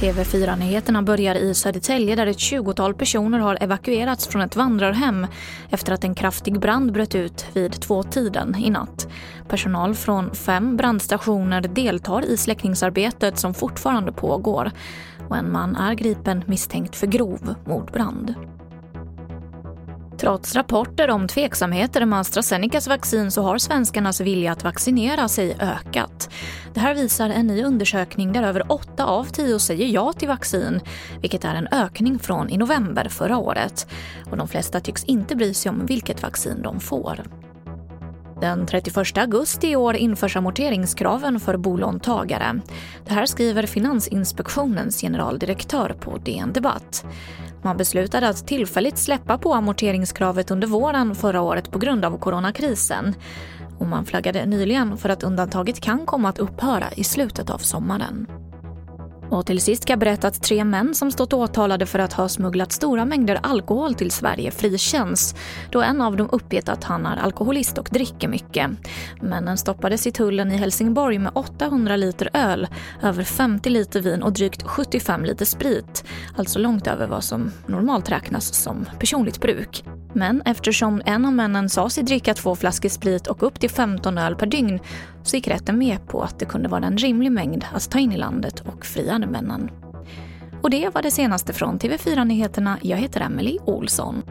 TV4-nyheterna börjar i Södertälje där ett 20-tal personer har evakuerats från ett vandrarhem efter att en kraftig brand bröt ut vid tvåtiden i natt. Personal från fem brandstationer deltar i släckningsarbetet som fortfarande pågår och en man är gripen misstänkt för grov mordbrand. Trots rapporter om tveksamheter med AstraZenecas vaccin så har svenskarnas vilja att vaccinera sig ökat. Det här visar en ny undersökning där över 8 av 10 säger ja till vaccin, vilket är en ökning från i november förra året. Och de flesta tycks inte bry sig om vilket vaccin de får. Den 31 augusti i år införs amorteringskraven för bolåntagare. Det här skriver Finansinspektionens generaldirektör på DN Debatt. Man beslutade att tillfälligt släppa på amorteringskravet under våren förra året på grund av coronakrisen. Och man flaggade nyligen för att undantaget kan komma att upphöra i slutet av sommaren. Och till sist ska jag berätta att tre män som stått åtalade för att ha smugglat stora mängder alkohol till Sverige frikänns då en av dem uppgett att han är alkoholist och dricker mycket. Männen stoppades i tullen i Helsingborg med 800 liter öl, över 50 liter vin och drygt 75 liter sprit, alltså långt över vad som normalt räknas som personligt bruk. Men eftersom en av männen sa sig dricka två flaskor sprit och upp till 15 öl per dygn så gick rätten med på att det kunde vara en rimlig mängd att ta in i landet och friade männen. Och det var det senaste från TV4 Nyheterna. Jag heter Emily Olsson.